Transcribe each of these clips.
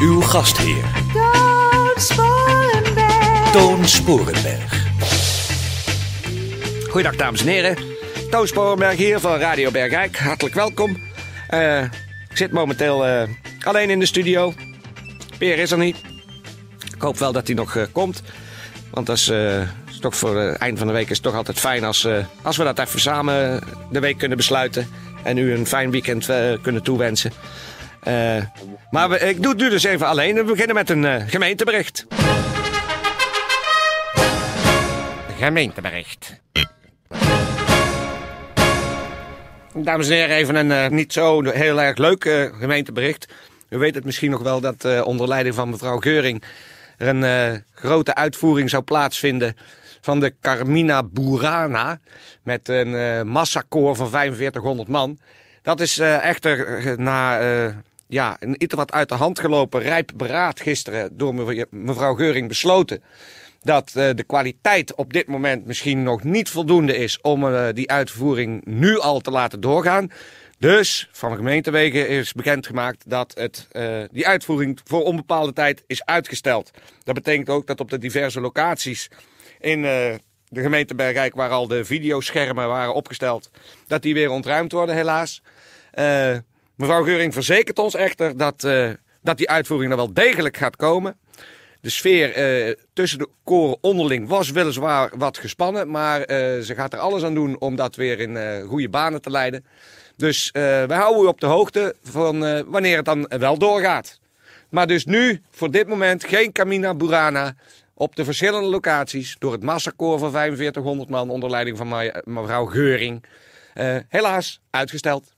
Uw gastheer, Toon Sporenberg. Toon Sporenberg. Goedendag dames en heren. Toon Sporenberg hier van Radio Bergijk. Hartelijk welkom. Eh, ik zit momenteel eh, alleen in de studio. Peer is er niet. Ik hoop wel dat hij nog eh, komt. Want dat is, eh, is toch voor het eind van de week is het toch altijd fijn als, eh, als we dat even samen de week kunnen besluiten. En u een fijn weekend eh, kunnen toewensen. Eh, maar ik doe het nu dus even alleen. We beginnen met een eh, gemeentebericht. Gemeentebericht. Dames en heren, even een eh, niet zo heel erg leuk gemeentebericht. U weet het misschien nog wel dat onder leiding van mevrouw Geuring er een grote uitvoering zou plaatsvinden van de Carmina Burana met een massakoor van 4500 man. Dat is eh, echter na ja, een iets wat uit de hand gelopen rijp beraad gisteren door mev- mevrouw Geuring besloten dat eh, de kwaliteit op dit moment misschien nog niet voldoende is om eh, die uitvoering nu al te laten doorgaan. Dus van de gemeentewegen is bekendgemaakt dat het, eh, die uitvoering voor onbepaalde tijd is uitgesteld. Dat betekent ook dat op de diverse locaties in de gemeente Bergijk, waar al de videoschermen waren opgesteld, dat die weer ontruimd worden, helaas. Mevrouw Geuring verzekert ons echter dat, eh, dat die uitvoering er wel degelijk gaat komen. De sfeer eh, tussen de koren onderling was weliswaar wat gespannen, maar eh, ze gaat er alles aan doen om dat weer in goede banen te leiden. Dus wij houden u op de hoogte van wanneer het dan wel doorgaat. Maar dus nu, voor dit moment, geen Camina Burana op de verschillende locaties door het massakoor van 4500 man onder leiding van mevrouw Geuring. Helaas uitgesteld.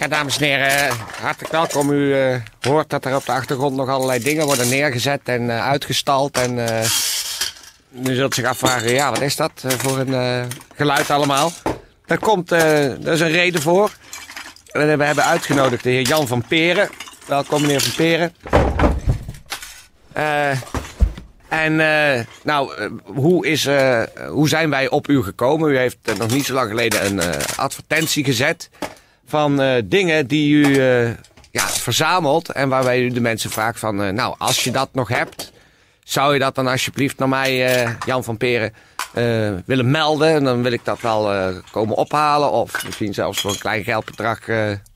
Ja, dames en heren, hartelijk welkom. U eh, hoort dat er op de achtergrond nog allerlei dingen worden neergezet en eh, uitgestald. En eh, u zult zich afvragen, ja, wat is dat voor een geluid allemaal? Daar komt, daar is een reden voor. We hebben uitgenodigd de heer Jan van Peren. Welkom meneer van Peren. En nou, hoe, is, hoe zijn wij op u gekomen? U heeft nog niet zo lang geleden een advertentie gezet van eh, dingen die u eh, ja, verzamelt. En waarbij u de mensen vraagt van, eh, nou, als je dat nog hebt, zou je dat dan alsjeblieft naar mij, Jan van Peren, willen melden? En dan wil ik dat wel komen ophalen of misschien zelfs voor een klein geldbedrag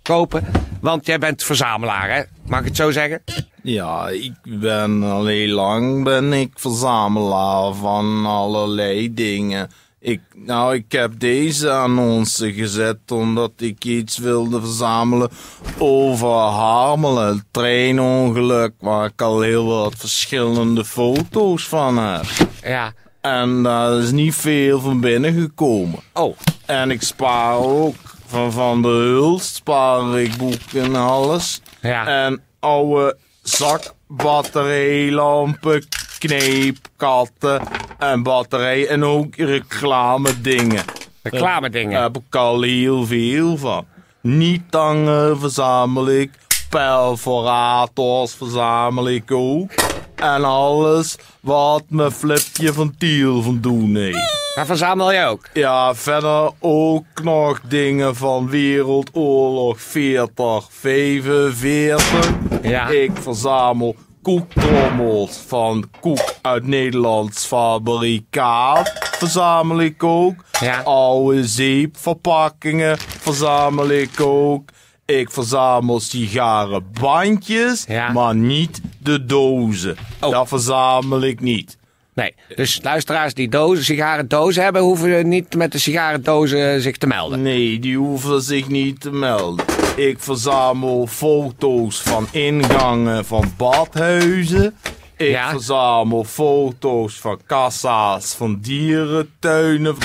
kopen. Want jij bent verzamelaar, hè? Mag ik het zo zeggen? Ja, ik ben al heel lang ben ik verzamelaar van allerlei dingen. Ik, nou, ik heb deze annonce gezet omdat ik iets wilde verzamelen over Harmelen, het treinongeluk, waar ik al heel wat verschillende foto's van heb. Ja. En daar is niet veel van binnengekomen. Oh, En ik spaar ook van Van de Hulst, spaar ik boeken en alles. Ja. En oude zakbatterijlampen, kneepkatten en batterij en ook reclame dingen. reclame Daar dingen. heb ik al heel veel van. Niet-tangen verzamel ik, perforators verzamel ik ook. En alles wat mijn flipje van Tiel van doen heeft. Dat verzamel jij ook. Ja, verder ook nog dingen van Wereldoorlog 40, 45. Ja. Ik verzamel koektrommels van koek uit Nederlands fabrikaat. Verzamel ik ook. Ja. Oude zeepverpakkingen verzamel ik ook. Ik verzamel sigarenbandjes, Ja. maar niet de dozen. Oh. Dat verzamel ik niet. Nee, dus luisteraars die dozen, sigarendozen hebben, hoeven niet met de sigarendozen zich te melden. Nee, die hoeven zich niet te melden. Ik verzamel foto's van ingangen van badhuizen. Ik Ja. verzamel foto's van kassa's, van dierentuinen.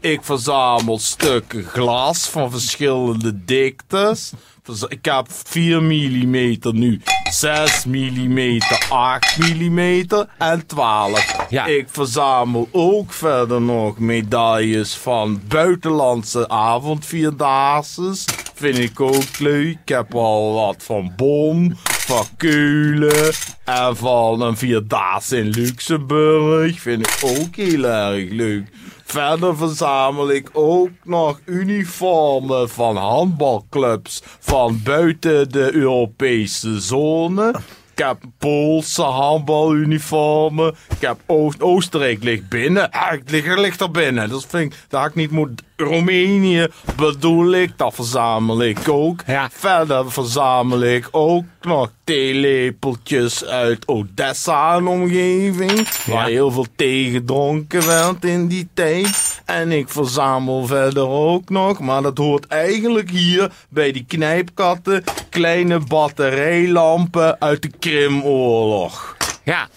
Ik verzamel stukken glas van verschillende diktes. Ik heb 4 mm nu, 6 mm, 8 mm en 12. Ja. Ik verzamel ook verder nog medailles van buitenlandse avondvierdaagses. Vind ik ook leuk. Ik heb al wat van Bonn, van Keulen en van een vierdaagse in Luxemburg. Vind ik ook heel erg leuk. Verder verzamel ik ook nog uniformen van handbalclubs van buiten de Europese zone. Ik heb Poolse handbaluniformen. Ik heb Oost Oostenrijk ligt binnen. Ah, het ligt er binnen. Dat vind ik, dat ik niet moet. Roemenië bedoel ik, dat verzamel ik ook. Ja. Verder verzamel ik ook nog theelepeltjes uit Odessa en omgeving. Waar heel veel thee gedronken werd in die tijd. En ik verzamel verder ook nog, maar dat hoort eigenlijk hier bij die knijpkatten, kleine batterijlampen uit de Krimoorlog. Ja,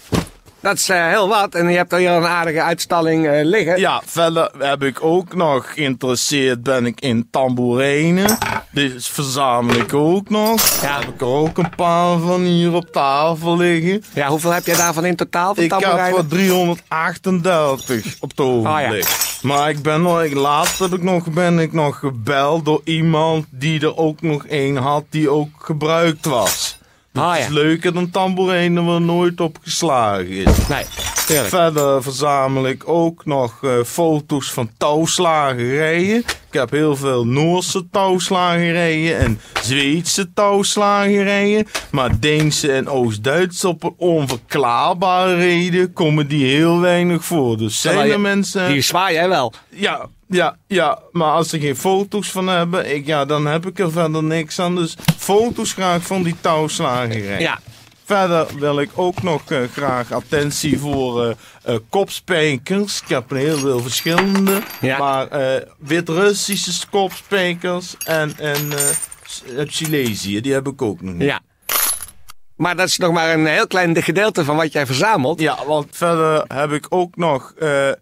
dat is eh, heel wat. En je hebt al hier een aardige uitstalling eh, liggen. Ja, verder heb ik ook nog geïnteresseerd ben ik in tamboerijnen. Dus verzamel ik ook nog. Ja. Heb ik er ook een paar van hier op tafel liggen. Ja, hoeveel heb jij daarvan in totaal? Van Ik heb voor 338 op het ogenblik. Oh, Maar ik ben nog, ik, laatst dat ik nog ben ik nog gebeld door iemand die er ook nog een had die ook gebruikt was. Dat Ah, is ja. leuker dan tamboerijn waar nooit op geslagen is. Nee, Verder verzamel ik ook nog eh, foto's van touwslagerijen. Ik heb heel veel Noorse touwslagerijen en Zweedse touwslagerijen. Maar Deense en Oost-Duitse op een onverklaarbare reden komen die heel weinig voor. Dus zijn er mensen... Die zwaai jij wel. Ja, ja, ja. Maar als ze geen foto's van hebben, ik, ja, dan heb ik er verder niks aan. Dus foto's graag van die touwslagerijen. Ja. Verder wil ik ook nog eh, graag attentie voor eh, kopspijkers. Ik heb een heel veel verschillende. Ja. Maar Wit-Russische kopspijkers en, en Silesië, die heb ik ook nog niet. Ja. Maar dat is nog maar een heel klein gedeelte van wat jij verzamelt. Ja, want verder heb ik ook nog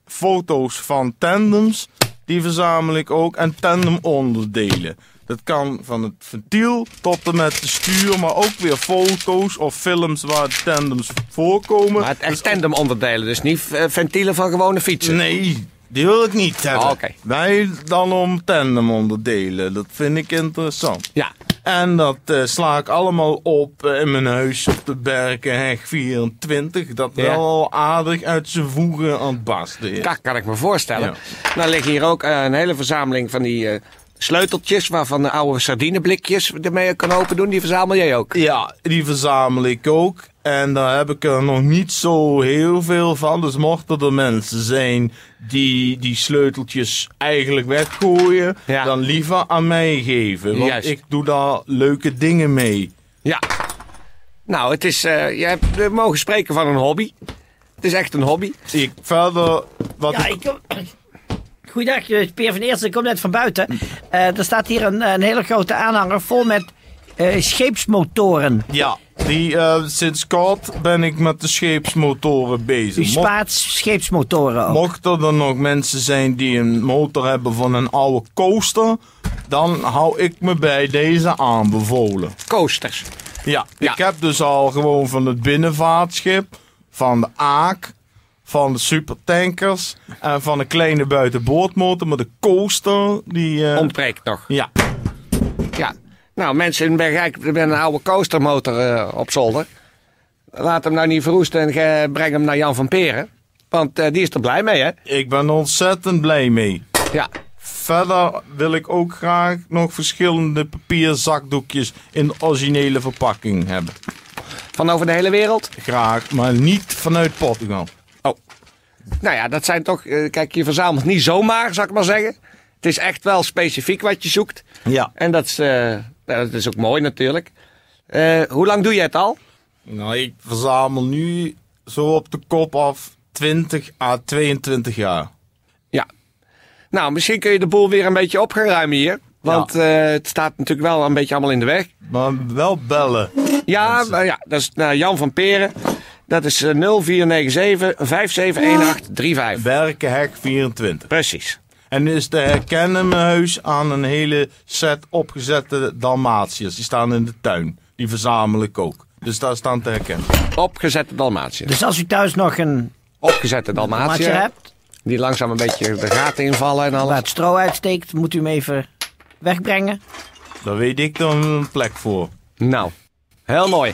foto's van tandems. Die verzamel ik ook. En tandemonderdelen. Dat kan van het ventiel tot en met de stuur. Maar ook weer foto's of films waar tandems voorkomen. Maar het echt tandem onderdelen, dus niet eh, ventielen van gewone fietsen. Nee, die wil ik niet hebben. Oh, oké. Wij dan om tandemonderdelen. Dat vind ik interessant. Ja. En dat eh, sla ik allemaal op eh, in mijn huis op de Berkenheg 24. Dat Ja. wel aardig uit zijn voegen aan het barsten is. Dat kan ik me voorstellen. Ja. Nou liggen hier ook een hele verzameling van die sleuteltjes... waarvan de oude sardineblikjes ermee kan open doen. Die verzamel jij ook. Ja, die verzamel ik ook. En daar heb ik er nog niet zo heel veel van. Dus mochten er mensen zijn die die sleuteltjes eigenlijk weggooien, Ja. dan liever aan mij geven. Want Juist. ik doe daar leuke dingen mee. Ja. Nou, het is... eh je hebt we mogen spreken van een hobby. Het is echt een hobby. Ik verder, wat Ja, ik. Goeiedag, eh, Peer van Eerste, ik kom net van buiten. Eh, er staat hier een, een hele grote aanhanger vol met eh, scheepsmotoren. Ja, die, eh, sinds kort ben ik met de scheepsmotoren U bezig. Mocht, spaart scheepsmotoren ook. mochten er nog mensen zijn die een motor hebben van een oude coaster, dan hou ik me bij deze aanbevolen. Coasters. Ja, Ja. ik heb dus al gewoon van het binnenvaartschip, van de Aak, van de supertankers en van een kleine buitenboordmotor, maar de coaster, die... eh, Ontbreekt nog. ja, Ja. Nou, mensen in Bergijk hebben een oude coastermotor eh, op zolder. Laat hem nou niet verroesten en breng hem naar Jan van Peren. Want eh, die is er blij mee, hè? ik ben ontzettend blij mee. Ja. Verder wil ik ook graag nog verschillende papierzakdoekjes in de originele verpakking hebben. Van over de hele wereld. Graag, maar niet vanuit Portugal. Nou ja, dat zijn toch... eh, kijk, je verzamelt niet zomaar, zou ik maar zeggen. Het is echt wel specifiek wat je zoekt. Ja. En dat is, eh, dat is ook mooi natuurlijk. Eh, hoe lang doe je het al? Nou, ik verzamel nu zo op de kop af 20 à 22 jaar. Ja. Nou, misschien kun je de boel weer een beetje op gaan ruimen hier. Want eh, het staat natuurlijk wel een beetje allemaal in de weg. Maar wel bellen. Ja, ja dat is nou, Jan van Peren. Dat is eh, 0497 571835. Berkenhek 24. Precies. En is te herkennen mijn huis aan een hele set opgezette Dalmatiërs. Die staan in de tuin. Die verzamel ik ook. Dus daar staan te herkennen. Opgezette Dalmatië. Dus als u thuis nog een Opgezette maatje Dalmatië. hebt, Die langzaam een beetje de gaten invallen en waar alles. het stro uitsteekt, moet u hem even wegbrengen. Daar weet ik dan een plek voor. Nou, heel mooi.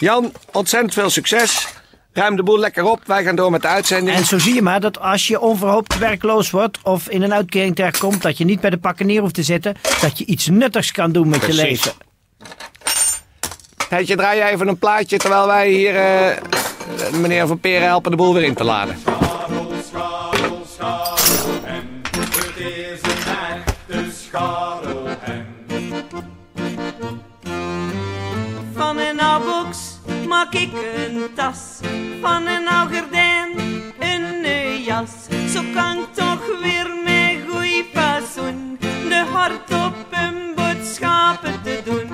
Jan, ontzettend veel succes. Ruim de boel lekker op. Wij gaan door met de uitzending. En zo zie je maar dat als je onverhoopt werkloos wordt of in een uitkering terechtkomt, dat je niet bij de pakkenier hoeft te zitten, dat je iets nuttigs kan doen met Precies. je leven. Heetje, draai even een plaatje terwijl wij hier eh, meneer Van Peren helpen de boel weer in te laden. Maak ik een tas. Van een gordijn een jas. Zo kan ik toch weer met goeie fasoen de hart op een boodschappen te doen.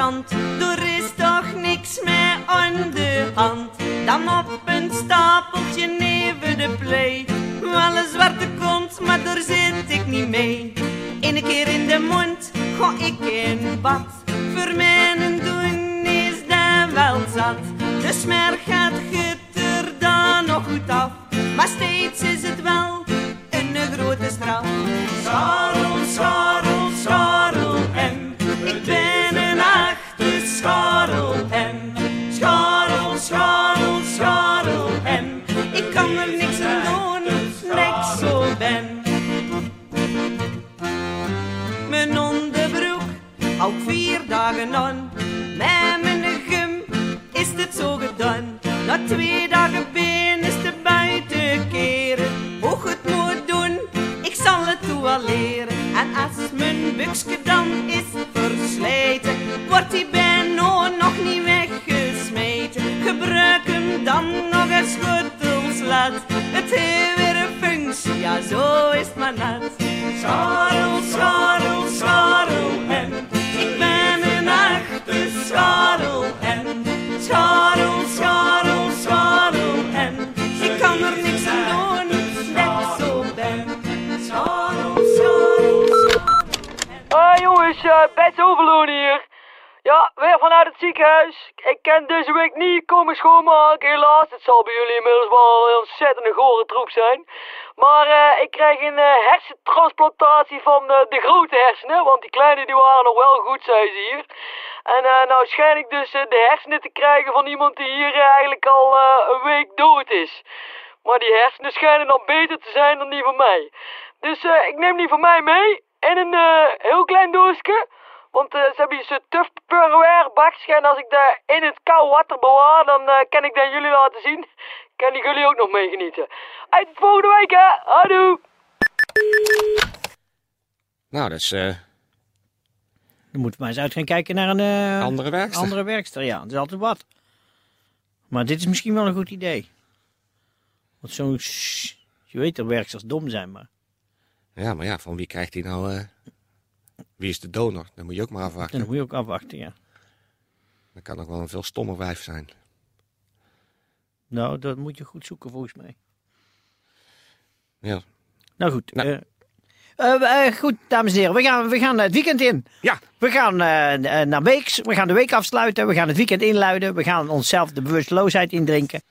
Krant, er is toch niks meer aan de hand. Dan op een stapeltje neven de play, wel een zwarte kont, maar daar zit ik niet mee. Eén keer in de mond ga ik in bad, voor mijn doen is dat wel zat. De smer gaat er dan nog goed af, maar steeds is het wel een grote straf. Scharrel, scharrel, En als mijn buksje dan is versleten, wordt die bijna nog niet weggesmeten. Gebruik hem dan nog eens schuttelslaat. Het heeft weer een functie, ja zo is het maar net. Jongens, uh, Bets Overloon hier. Ja, weer vanuit het ziekenhuis. Ik kan deze week niet komen schoonmaken, helaas. Het zal bij jullie inmiddels wel een ontzettende gore troep zijn. Maar eh, ik krijg een eh, hersentransplantatie van eh, de grote hersenen, want die kleine die waren nog wel goed, zei ze hier. En eh, nou schijn ik dus eh, de hersenen te krijgen van iemand die hier eh, eigenlijk al eh, een week dood is. Maar die hersenen schijnen dan beter te zijn dan die van mij. Dus eh, ik neem die van mij mee in een eh, heel klein doosje. Want eh, ze hebben hier zo'n tough Tupperware bakje. En als ik daar in het koude water bewaar, dan eh, kan ik dat jullie laten zien. Kan ik jullie ook nog mee genieten. Uit volgende week, hè. Houdoe. Nou, dat is eh Dan moeten we maar eens uit gaan kijken naar een eh, andere werkster. andere werkster. Ja, dat is altijd wat. Maar dit is misschien wel een goed idee. Want zo'n... Je weet dat werksters dom zijn, maar... Ja, maar ja, van wie krijgt hij nou... eh, wie is de donor? Dat moet je ook maar Dat afwachten. moet je ook afwachten, ja. Dat kan nog wel een veel stommer wijf zijn. Nou, dat moet je goed zoeken volgens mij. Ja. Nou goed. Nou. eh, eh, goed, dames en heren. We gaan, we gaan het weekend in. Ja, We gaan naar Weeks. We gaan de week afsluiten. We gaan het weekend inluiden. We gaan onszelf de bewusteloosheid indrinken.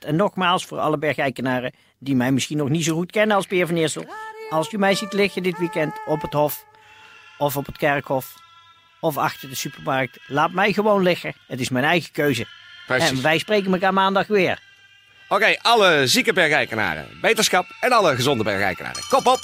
En nogmaals, voor alle bergeikenaren die mij misschien nog niet zo goed kennen als Peer van Eersel. Als u mij ziet liggen dit weekend op het Hof, of op het Kerkhof, of achter de supermarkt, laat mij gewoon liggen. Het is mijn eigen keuze. precies. En wij spreken elkaar maandag weer. Oké, alle zieke bergeikenaren, beterschap en alle gezonde bergeikenaren. Kop op!